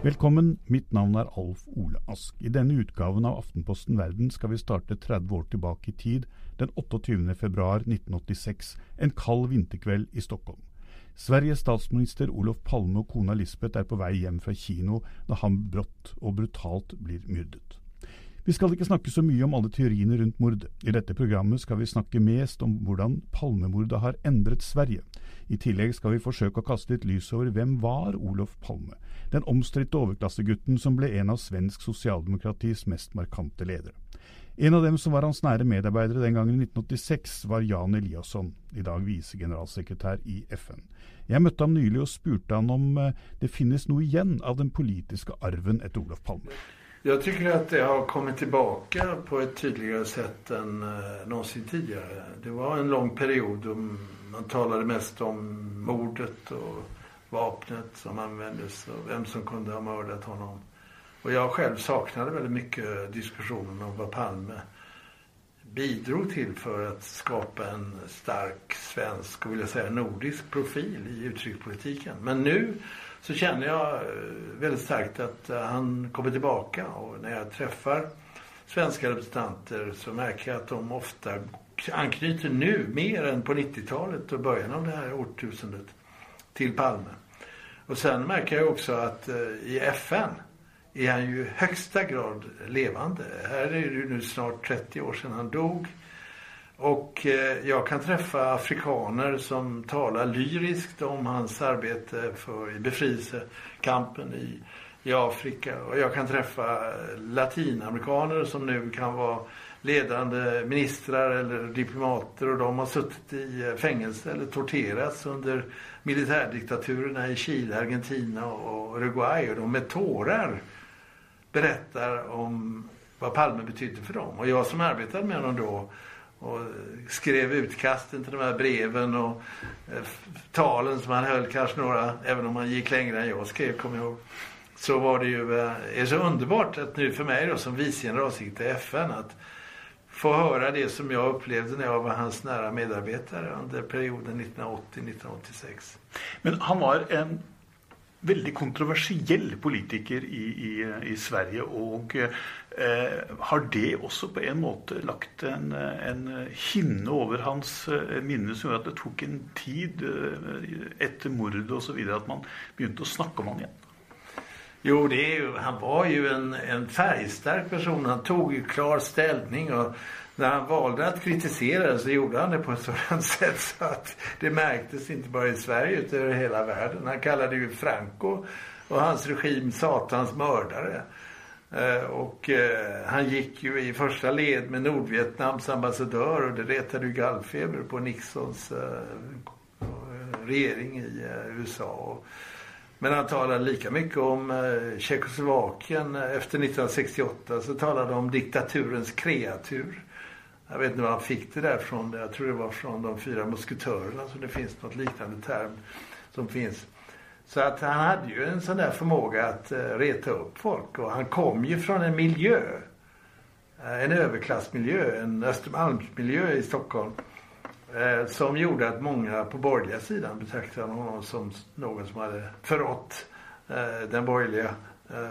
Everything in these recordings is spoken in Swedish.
Velkommen, mitt navn er Alf Ole Ask. I denne utgaven av Aftenposten Verden skal vi starte 30 år tilbake i tid, den 28. 1986, en kald vinterkveld i Stockholm. Sveriges statsminister Olof Palme og kona Lisbeth er på vei hjem fra kino da han brått og brutalt blir myrdet. Vi skal ikke snakke så mye om alle teoriene rundt mordet. I dette programmet skal vi snakke mest om hvordan Palmemordet har endret Sverige. I tillegg skal vi forsøke å kaste litt lys over hvem var Olof Palme, den omstridte overklassegutten som ble en av svensk sosialdemokratis mest markante ledere. En av dem som var hans nære medarbeidere den gangen i 1986, var Jan Eliasson, i dag visegeneralsekretær i FN. Jeg møtte ham nylig og spurte han om eh, det finnes noe igjen av den politiske arven etter Olof Palme. Jag tycker att det har kommit tillbaka på ett tydligare sätt än eh, någonsin tidigare. Det var en lång period då man talade mest om mordet och vapnet som användes och vem som kunde ha mördat honom. Och jag själv saknade väldigt mycket diskussionen om vad Palme bidrog till för att skapa en stark svensk och vill jag säga nordisk profil i utrikespolitiken. Men nu så känner jag eh, väldigt starkt att eh, han kommer tillbaka och när jag träffar svenska representanter så märker jag att de ofta anknyter nu mer än på 90-talet och början av det här årtusendet till Palme. Och sen märker jag också att eh, i FN är han ju i högsta grad levande. Här är det nu snart 30 år sedan han dog. Och eh, jag kan träffa afrikaner som talar lyriskt om hans arbete för befrielsekampen i, i Afrika. Och jag kan träffa eh, latinamerikaner som nu kan vara ledande ministrar eller diplomater och de har suttit i eh, fängelse eller torterats under militärdiktaturerna i Chile, Argentina och Uruguay och de med tårar berättar om vad Palme betydde för dem. Och jag som arbetade med honom då och eh, skrev utkasten till de här breven och eh, talen som han höll, kanske några, även om han gick längre än jag skrev, kommer jag ihåg. Så var det ju eh, är så underbart att nu för mig då som vice generalsekreterare i FN att få höra det som jag upplevde när jag var hans nära medarbetare under perioden 1980-1986. Men han var en väldigt kontroversiell politiker i, i, i Sverige och eh, har det också på en måte lagt en, en hinne över hans eh, minne som gjorde att det tog en tid eh, efter mordet och så vidare att man började snacka om honom igen? Jo, det är ju, han var ju en, en färgstark person. Han tog ju klar ställning och när han valde att kritisera så gjorde han det på ett sådant sätt så att det märktes inte bara i Sverige utan över hela världen. Han kallade ju Franco och hans regim satans mördare. Eh, och eh, han gick ju i första led med Nordvietnams ambassadör och det retade ju gallfeber på Nixons eh, regering i USA. Men han talade lika mycket om Tjeckoslovakien efter 1968 så talade han om diktaturens kreatur. Jag vet inte var han fick det där från. Jag tror det var från de fyra musketörerna. Så det finns något liknande term som finns. Så att han hade ju en sån där förmåga att eh, reta upp folk. Och han kom ju från en miljö. Eh, en överklassmiljö. En Östermalmsmiljö i Stockholm. Eh, som gjorde att många på borgerliga sidan betraktade honom som någon som hade förrått den borgerliga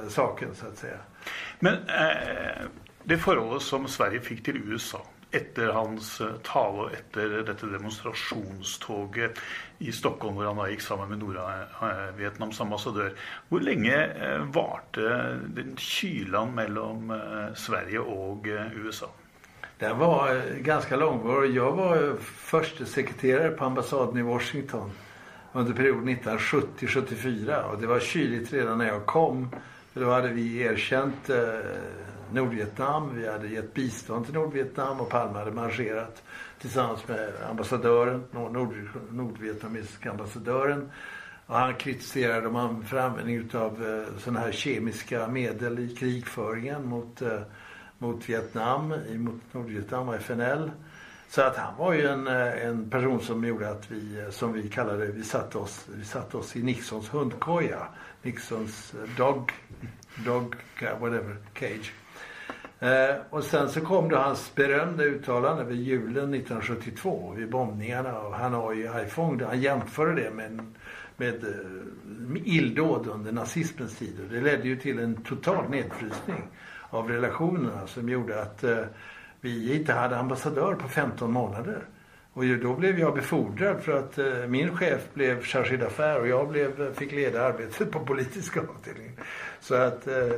saken så att säga. Men det förhållandet som Sverige fick till USA efter hans tal tale och efter detta demonstrationståget i Stockholm där han gick samman med Nordvietnams ambassadör. Hur länge eh, varte den kylan mellan eh, Sverige och eh, USA? Den var ganska långvarig. Jag var förste sekreterare på ambassaden i Washington under perioden 1970-74 och det var kyligt redan när jag kom. För då hade vi erkänt Nordvietnam. Vi hade gett bistånd till Nordvietnam och Palme hade marscherat tillsammans med ambassadören, nord, nordvietnamesiska ambassadören. Och han kritiserade dem för användning av eh, sådana här kemiska medel i krigföringen mot, eh, mot Vietnam, mot Nordvietnam och FNL. Så att han var ju en, eh, en person som gjorde att vi, eh, som vi kallade vi satte oss, vi satte oss i Nixons hundkoja. Nixons eh, dog, dog, whatever, cage. Eh, och sen så kom då hans berömda uttalande vid julen 1972 vid bombningarna av Hanoi och Haiphong. Där han jämförde det med, med med illdåd under nazismens tid. Och det ledde ju till en total nedfrysning av relationerna som gjorde att eh, vi inte hade ambassadör på 15 månader. Och då blev jag befordrad för att eh, min chef blev chargé d'affaires och jag blev, eh, fick leda arbetet på politiska avdelningen. Så att eh,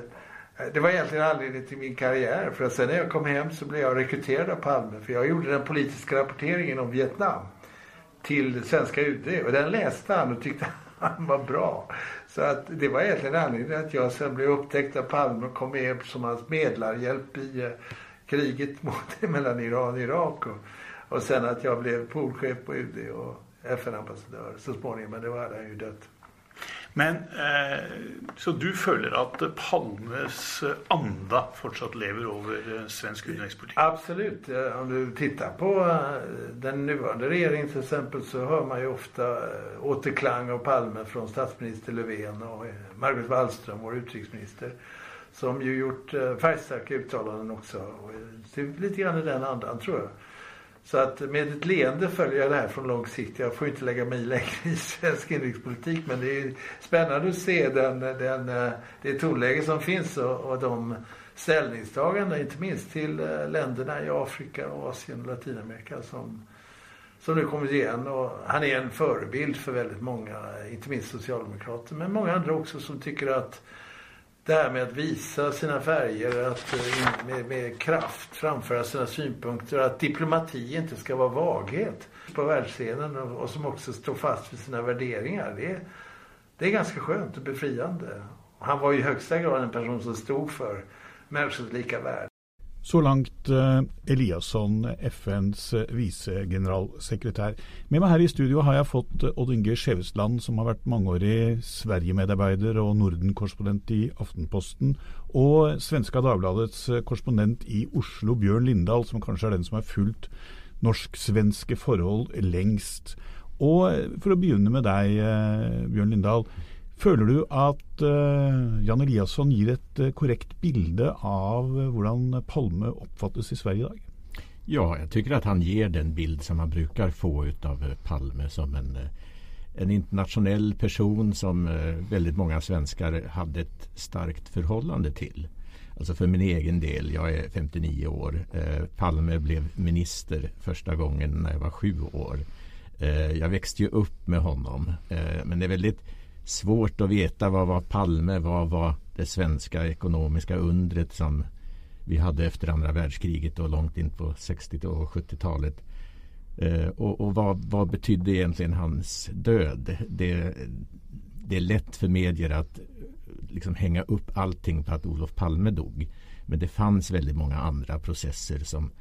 Eh, det var egentligen anledningen till min karriär. För att sen när jag kom hem så blev jag rekryterad av Palme. För jag gjorde den politiska rapporteringen om Vietnam till svenska UD. Och den läste han och tyckte han var bra. Så att det var egentligen anledningen att jag sen blev upptäckt av Palme och kom med som hans medlarhjälp i eh, kriget mot, mellan Iran och Irak. Och, och sen att jag blev polchef på UD och FN-ambassadör så småningom. Men då hade han ju dött. Men eh, Så du føler at Palmes eh, anda fortsatt lever över eh, svensk utrikespolitik? Absolut. Om du tittar på eh, den nuvarande regeringen till exempel så hör man ju ofta återklang av Palme från statsminister Löfven och Margot Wallström, vår utrikesminister. Som ju gjort färgstarka uttalanden också. Lite grann i den andan tror jag. Så att med ett leende följer jag det här från lång sikt. Jag får inte lägga mig längre i svensk inrikespolitik men det är spännande att se den, den, eh, det tonläge som finns och, och de ställningstaganden, inte minst till eh, länderna i Afrika, Asien och Latinamerika som, som nu kommer igen. Och han är en förebild för väldigt många, inte minst socialdemokrater, men många andra också som tycker att det här med att visa sina färger, att eh, med, med, kraft framföra sina synpunkter, att diplomati inte ska vara vaghet på världsscenen och, och som också står fast vid sina värderingar. Det, det är ganska skönt och befriande. Han var i högsta grad en person som stod för människors lika värde. Så langt eh, Eliasson, FNs eh, vice visegeneralsekretær. Med meg her i studio har jeg fått eh, Odd Inge Skjevesland, som har vært mangeårig Sverige-medarbeider og Norden-korrespondent i Aftenposten, og Svenska Dagbladets korrespondent i Oslo, Bjørn Lindahl, som kanskje er den som har fulgt norsk-svenske forhold lengst. Og For å begynne med deg, Bjørn Lindahl. Føler du at uh, Jan Eliasson gir et uh, korrekt bilde av uh, hvordan Palme oppfattes i Sverige i dag? Ja, jag tycker att han ger den bild som man brukar få av Palme som en, en internationell person som väldigt många svenskar hade ett starkt förhållande till. Alltså för min egen del, jag är 59 år. Palme blev minister första gången när jag var sju år. jag växte ju upp med honom. men det är väldigt svårt att veta vad var Palme, vad var det svenska ekonomiska undret som vi hade efter andra världskriget och långt in på 60 och 70-talet. Eh, och, och vad, vad betydde egentligen hans död? Det, det är lätt för medier att liksom hänga upp allting på att Olof Palme dog. Men det fanns väldigt många andra processer som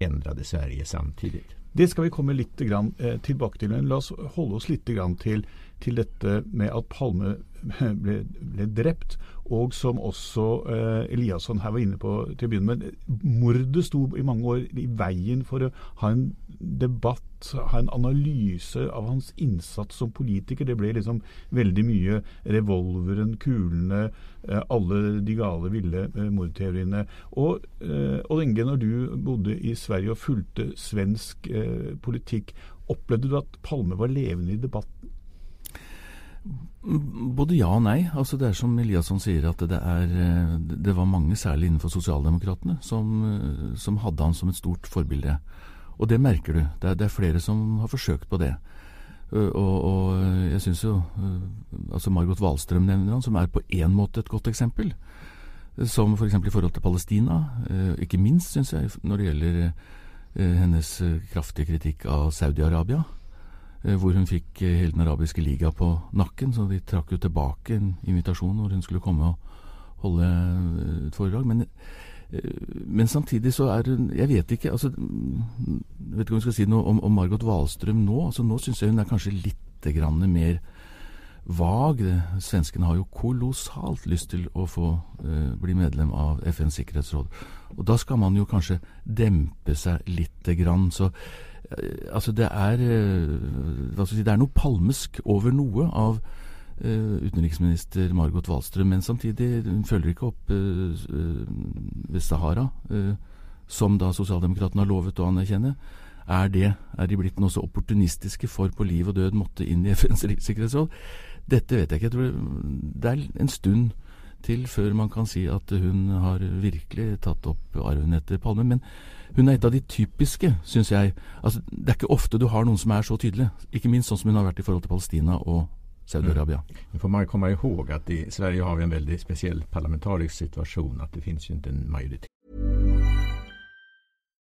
ändrade Sverige samtidigt. Det ska vi komma lite grann, eh, tilbake. Men låt oss hålla oss lite grann till, till detta med att Palme blev, blev drept, og som også eh, Eliasson her var inne på til å begynne med. Mordet sto i mange år i veien for å ha en debatt, ha en analyse av hans innsats som politiker. Det ble liksom veldig mye revolveren, kulene, eh, alle de gale, ville eh, mordteoriene. Og eh, Odd når du bodde i Sverige og fulgte svensk eh, politikk, opplevde du at Palme var levende i debatten? Både ja og nei. Altså Det er som Eliasson sier, at det, er, eh, det var mange, særlig innenfor sosialdemokratene, som, eh, som, hadde han som et stort forbilde. Og det merker du. Det er, det er flere som har forsøkt på det. Og, og jeg syns jo eh, altså Margot Wahlstrøm nevner han, som er på én måte et godt eksempel. Som f.eks. For i forhold til Palestina. Ikke minst, syns jeg, når det gjelder hennes kraftige kritikk av Saudi-Arabia. Eh, hvor hun fikk eh, hele Den arabiske liga på nakken, så de trakk jo tilbake en invitasjon hvor hun skulle komme og holde eh, et foredrag. Men, men samtidig så er hun Jeg vet ikke altså, Jeg vet ikke om jeg skal si noe om, om Margot Wahlström nå. altså Nå syns jeg hun er kanskje litt grann mer vag. Svenskene har jo kolossalt lyst til å få eh, bli medlem av FNs sikkerhetsråd. Og da skal man jo kanskje dempe seg lite grann. Så altså det er, eh, si, det er noe palmesk over noe av eh, utenriksminister Margot Wallström. Men samtidig hun eh, følger ikke opp ved Sahara, som da sosialdemokratene har lovet å anerkjenne. Er, det, er de blitt noe så opportunistiske for på liv og død måtte inn i FNs sikkerhetsråd? Dette vet jeg ikke. Jeg tror det er en stund til før man kan si at hun har virkelig tatt opp arven etter Palme. Men hun er et av de typiske, syns jeg. Altså, det er ikke ofte du har noen som er så tydelig. Ikke minst sånn som hun har vært i forhold til Palestina og Saudiarabia. Mm. Nu får man komma ihåg att i Sverige har vi en väldigt speciell parlamentarisk situation. Att det finns ju inte en majoritet.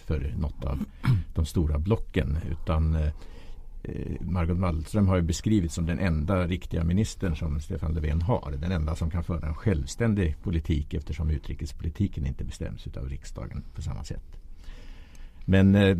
För något av de stora blocken, utan eh, Margot Wallström har ju beskrivits som den enda riktiga ministern som Stefan Löfven har. Den enda som kan föra en självständig politik eftersom utrikespolitiken inte bestäms av riksdagen på samma sätt. Men eh,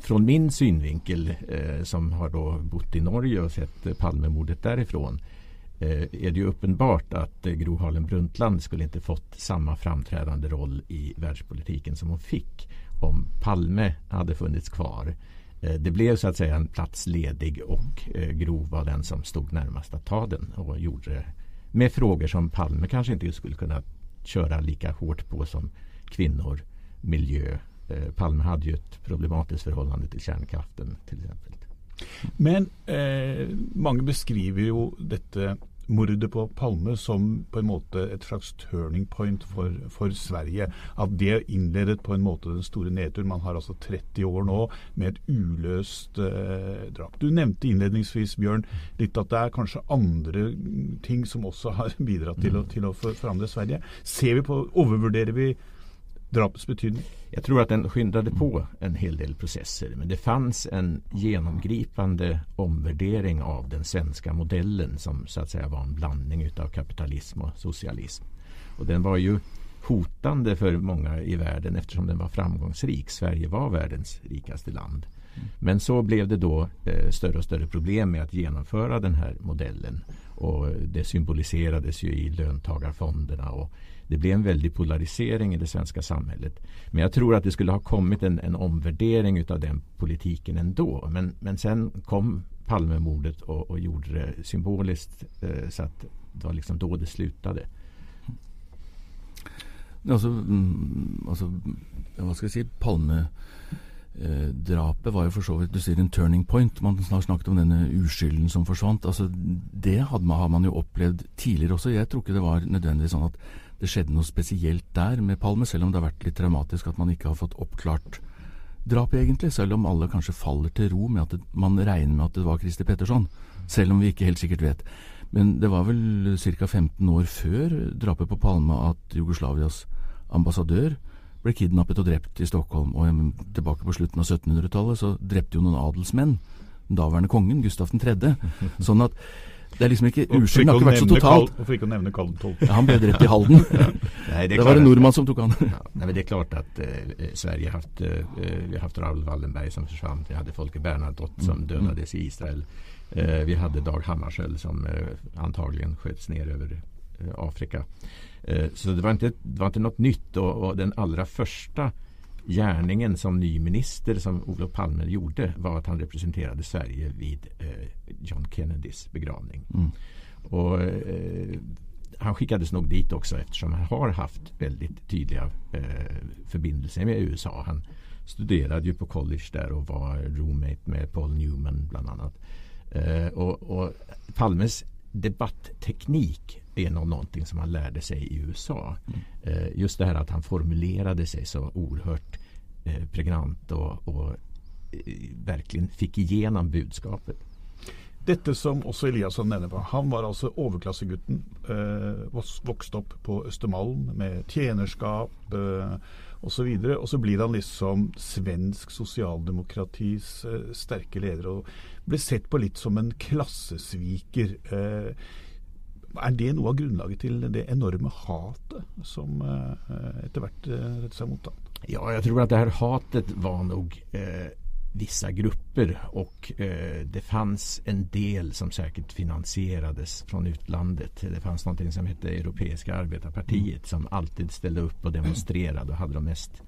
från min synvinkel eh, som har då bott i Norge och sett Palmemordet därifrån eh, Eh, är det ju uppenbart att eh, Gro Harlem Brundtland skulle inte fått samma framträdande roll i världspolitiken som hon fick om Palme hade funnits kvar. Eh, det blev så att säga en plats ledig och eh, Gro var den som stod närmast att ta den och gjorde det med frågor som Palme kanske inte skulle kunna köra lika hårt på som kvinnor, miljö. Eh, Palme hade ju ett problematiskt förhållande till kärnkraften till exempel. Men eh, många beskriver ju detta mordet på Palme som på en måte et slags turning point for, for, Sverige. At det innledet på en måte den store nedtur. Man har altså 30 år nå med et uløst eh, drap. Du nevnte innledningsvis, Bjørn, litt at det er kanskje andre ting som også har bidratt til å, til å forandre Sverige. Ser vi på, Overvurderer vi drapets betydning? Jag tror att den skyndade på en hel del processer. Men det fanns en genomgripande omvärdering av den svenska modellen som så att säga var en blandning av kapitalism och socialism. Och den var ju hotande för många i världen eftersom den var framgångsrik. Sverige var världens rikaste land. Men så blev det då eh, större och större problem med att genomföra den här modellen. Och det symboliserades ju i löntagarfonderna och det blev en väldig polarisering i det svenska samhället. Men jag tror att det skulle ha kommit en, en omvärdering av den politiken ändå. Men, men sen kom Palmemordet och, och gjorde det symboliskt eh, så att det var liksom då det slutade. Alltså, mm, alltså vad ska jag säga, Palme Eh, drapet var jo for så vidt du sier en turning point. Man har snakket om denne uskylden som forsvant. Altså, det man, har man jo opplevd tidligere også. Jeg tror ikke det var nødvendigvis sånn at det skjedde noe spesielt der med Palme, selv om det har vært litt traumatisk at man ikke har fått oppklart drapet, egentlig. Selv om alle kanskje faller til ro med at det, man regner med at det var Christer Petterson. Selv om vi ikke helt sikkert vet. Men det var vel ca. 15 år før drapet på Palme at Jugoslavias ambassadør ble kidnappet og drept i Stockholm. Og tilbake på slutten av 1700-tallet så drepte jo noen adelsmenn den daværende kongen, Gustav 3. Sånn at det er liksom ikke Urskylden har ikke vært så totalt. Hvorfor ikke å nevne Karl 12? Ja, han ble drept i Halden. Nej, det, var en nordmann som tok han. ja, nej, men det är klart att eh, Sverige haft, eh, vi har haft Raoul Wallenberg som försvann. Vi hade Folke Bernadotte som Mm. dödades i Israel. Eh, vi hade Dag Hammarskjöld som eh, antagligen sköts ner över eh, Afrika. Eh, så det var, inte, det var inte något nytt och, och den allra första gärningen som ny minister som Olof Palme gjorde var att han representerade Sverige vid eh, John Kennedys begravning. Mm. Och, eh, han skickades nog dit också eftersom han har haft väldigt tydliga eh, förbindelser med USA. Han studerade ju på college där och var roommate med Paul Newman bland annat. Eh, och, och Palmes debattteknik är nog någonting som han lärde sig i USA. Eh, just det här att han formulerade sig så oerhört eh, pregnant och, och eh, verkligen fick igenom budskapet. Dette som også Eliasson nevner på. Han var altså overklassegutten. Eh, vokste opp på Østermalm med tjenerskap eh, osv. Og så blir han liksom svensk sosialdemokratis eh, sterke leder og ble sett på litt som en klassesviker. Eh, er det noe av grunnlaget til det enorme hatet som eh, etter hvert eh, seg mot ham? Ja, jag tror att det här hatet var nog eh, vissa grupper och eh, det fanns en del som säkert finansierades från utlandet. Det fanns någonting som hette Europeiska arbetarpartiet som alltid ställde upp och demonstrerade och hade de mest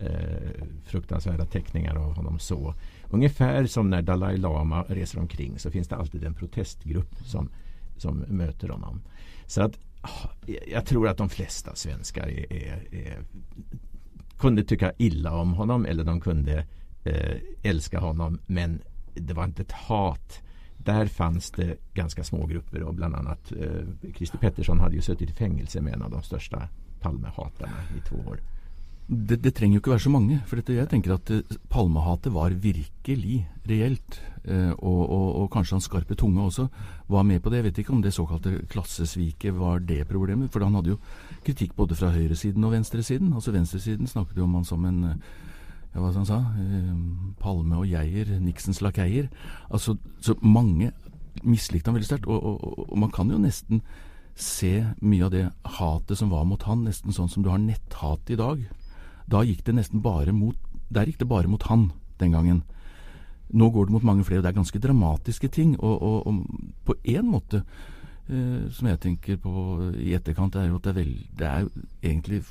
eh, fruktansvärda teckningar av honom så. Ungefär som när Dalai Lama reser omkring så finns det alltid en protestgrupp som, som möter honom. Så att ah, jag tror att de flesta svenskar är, är, är kunde tycka illa om honom eller de kunde eh, älska honom men det var inte ett hat. Där fanns det ganska små grupper och bland annat eh, Christer Pettersson hade ju suttit i fängelse med en av de största Palmehatarna i två år. Det, det trenger jo ikke være så mange. For dette, jeg tenker at eh, Palmehatet var virkelig reelt. Eh, og, og, og kanskje hans skarpe tunge også var med på det. Jeg vet ikke om det såkalte klassesviket var det problemet. For han hadde jo kritikk både fra høyresiden og venstresiden. Altså Venstresiden snakket jo om han som en ja, hva han sa, eh, Palme og Geir, Nixons lakeier. Altså, så mange mislikte han veldig sterkt. Og, og, og, og man kan jo nesten se mye av det hatet som var mot han, nesten sånn som du har netthat i dag. Da gikk det nesten bare mot Der gikk det bare mot han den gangen. Nå går det mot mange flere, og det er ganske dramatiske ting. Og, og, og på én måte, eh, som jeg tenker på i etterkant, er jo at det er, vel, det er egentlig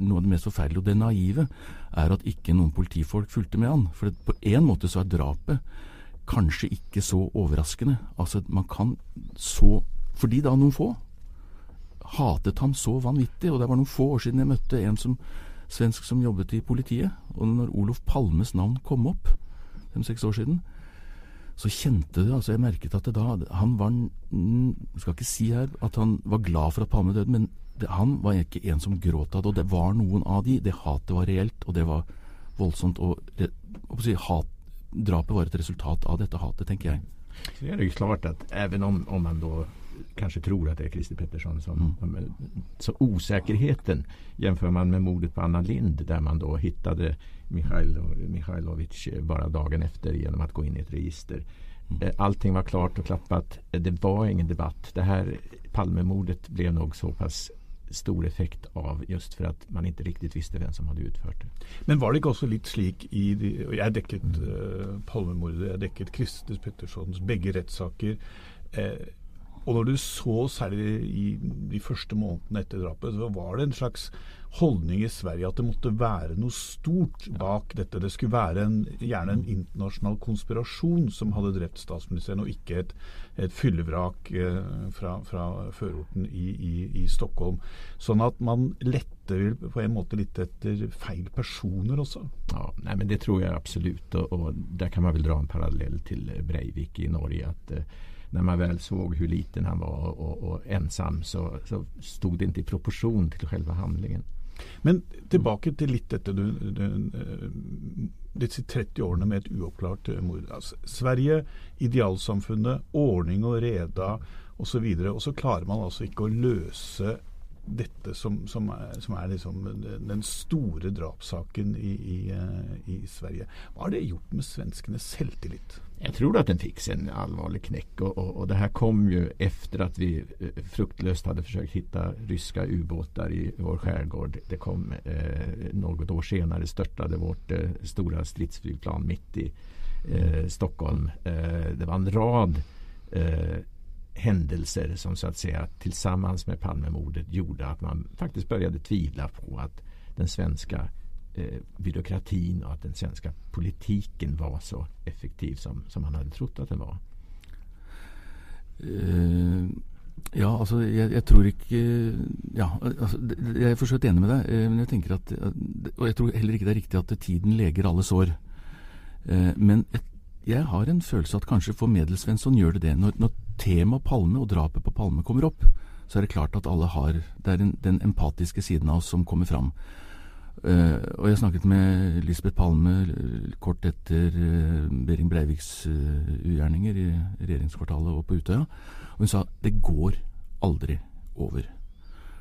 noe av det mest forferdelige og det naive, er at ikke noen politifolk fulgte med han. For det, på én måte så er drapet kanskje ikke så overraskende. Altså, man kan så Fordi da noen få hatet ham så vanvittig, og det var noen få år siden jeg møtte en som, svensk som jobbet i politiet, og når Olof Palmes navn kom opp, fem-seks år siden, så kjente du altså jeg merket at det da, han var, jeg skal ikke si her at han var glad for at Palme døde, men det, han var ikke en som gråt av det, og det var noen av de, det hatet var reelt, og det var voldsomt, og det, si, hat, drapet var et resultat av dette hatet, tenker jeg. Så är ju klart att även om, om man då kanske tror att det är Christer Pettersson som så osäkerheten jämför man med mordet på Anna Lind där man då hittade Mikhail, Mikhailovic bara dagen efter genom att gå in i ett register. Eh, Allting var klart och klappat. Det var ingen debatt. Det här Palmemordet blev nog så pass stor effekt av just för att man inte riktigt visste vem som hade utfört det. Men var det ikke også litt slik i de, Jeg dekket uh, Palmemordet, jeg dekket Christer Pettersons begge rettssaker. Eh, og når du så særlig i de første månedene etter drapet, så var det en slags holdning i Sverige at det måtte være noe stort bak dette. Det skulle være en, gjerne en internasjonal konspirasjon som hadde drept statsministeren, og ikke et, et fyllevrak eh, fra, fra førorten i, i, i Stockholm. Sånn at man lette vel på en måte litt etter feil personer også. Ja, nej, men det tror jag absolut och, och där kan man väl dra en parallell till eh, Breivik i Norge. Att, eh, när man väl såg hur liten han var och, och ensam så, så stod det inte i proportion till själva handlingen. Men tillbaka till lite du, du, du, disse 30 årene med ett uoppklart eh, mord. Altså, Sverige, idealsamfunnet, ordning och reda osv. Och så klarar man alltså inte att lösa dette som, som, er, som er liksom den store drapssaken i, i, eh, i, Sverige. Hva har det gjort med svenskenes selvtillit? Jag tror att den fick en allvarlig knäck och, och, och, det här kom ju efter att vi eh, fruktlöst hade försökt hitta ryska ubåtar i vår skärgård. Det kom eh, något år senare störtade vårt eh, stora stridsflygplan mitt i eh, Stockholm. Eh, det var en rad eh, händelser som så att säga tillsammans med Palmemordet gjorde att man faktiskt började tvivla på att den svenska eh, byråkratin och att den svenska politiken var så effektiv som, som man hade trott att den var. Uh, ja, alltså jag, jag tror inte... Eh, ja, alltså, jeg er for enig med dig. Uh, men jeg tenker at Och jag tror heller inte det är riktigt att tiden läker alla sår. Uh, men jag har en känsla att kanske for Medelsvensson gör det det. När, när tema Palme og drapet på Palme kommer opp, så er det klart at alle har Det er den, den empatiske siden av oss som kommer fram. Uh, og jeg snakket med Lisbeth Palme eh, kort etter uh, Behring Breiviks uh, ugjerninger i regjeringskvartalet og på Utøya. Og hun sa det går aldri over.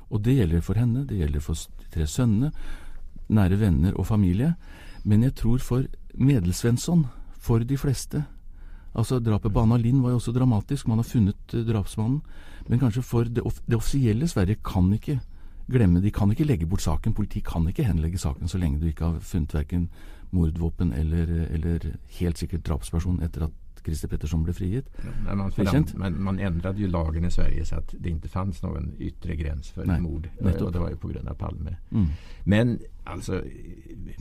Og det gjelder for henne, det gjelder for de tre sønnene, nære venner og familie. Men jeg tror for Medelsvensson, for de fleste Altså Drapet på Anna Lind var jo også dramatisk. Man har funnet drapsmannen. Men kanskje for det, off det offisielle Sverige kan ikke glemme De kan ikke legge bort saken. Politiet kan ikke henlegge saken så lenge du ikke har funnet verken mordvåpen eller, eller helt sikkert drapsperson etter at Christer Pettersson ble frigitt. Ja, man, fram, men man ändrade ju lagen i Sverige så att det inte fanns någon yttre gräns för Nej, mord. Och det var ju på grund av Palme. Mm. Men alltså,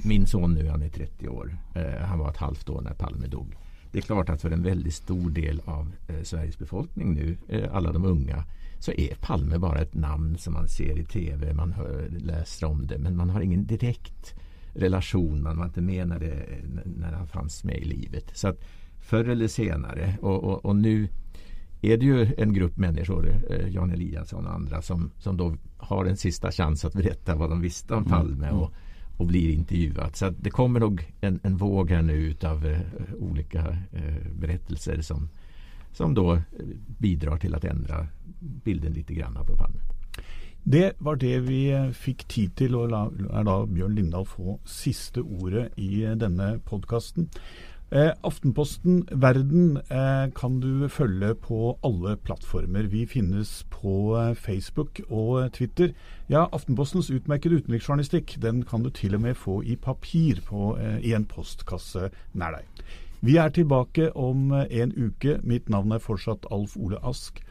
min son nu, han är 30 år. Eh, han var ett halvt år när Palme dog. Det är klart att för en väldigt stor del av eh, Sveriges befolkning nu, eh, alla de unga, så är Palme bara ett namn som man ser i tv, man hör, läser om det, men man har ingen direkt relation, man var inte med när, det, när han fanns med i livet. Så att förr eller senare, och, och, och nu är det ju en grupp människor, eh, Jan Eliasson och andra, som, som då har en sista chans att berätta vad de visste om mm. Palme och, och blir intervjuat. Så det kommer nog en, en våg här nu av eh, olika eh, berättelser som, som då eh, bidrar till att ändra bilden lite grann på Palme. Det var det vi eh, fick tid till och la, är da Bjørn Lindahl få siste ordet i denna denne podkasten. Eh, Aftenposten Verden eh, kan du følge på alle plattformer. Vi finnes på eh, Facebook og eh, Twitter. Ja, Aftenpostens utmerkede utenriksjournalistikk den kan du til og med få i papir på, eh, i en postkasse nær deg. Vi er tilbake om eh, en uke. Mitt navn er fortsatt Alf Ole Ask.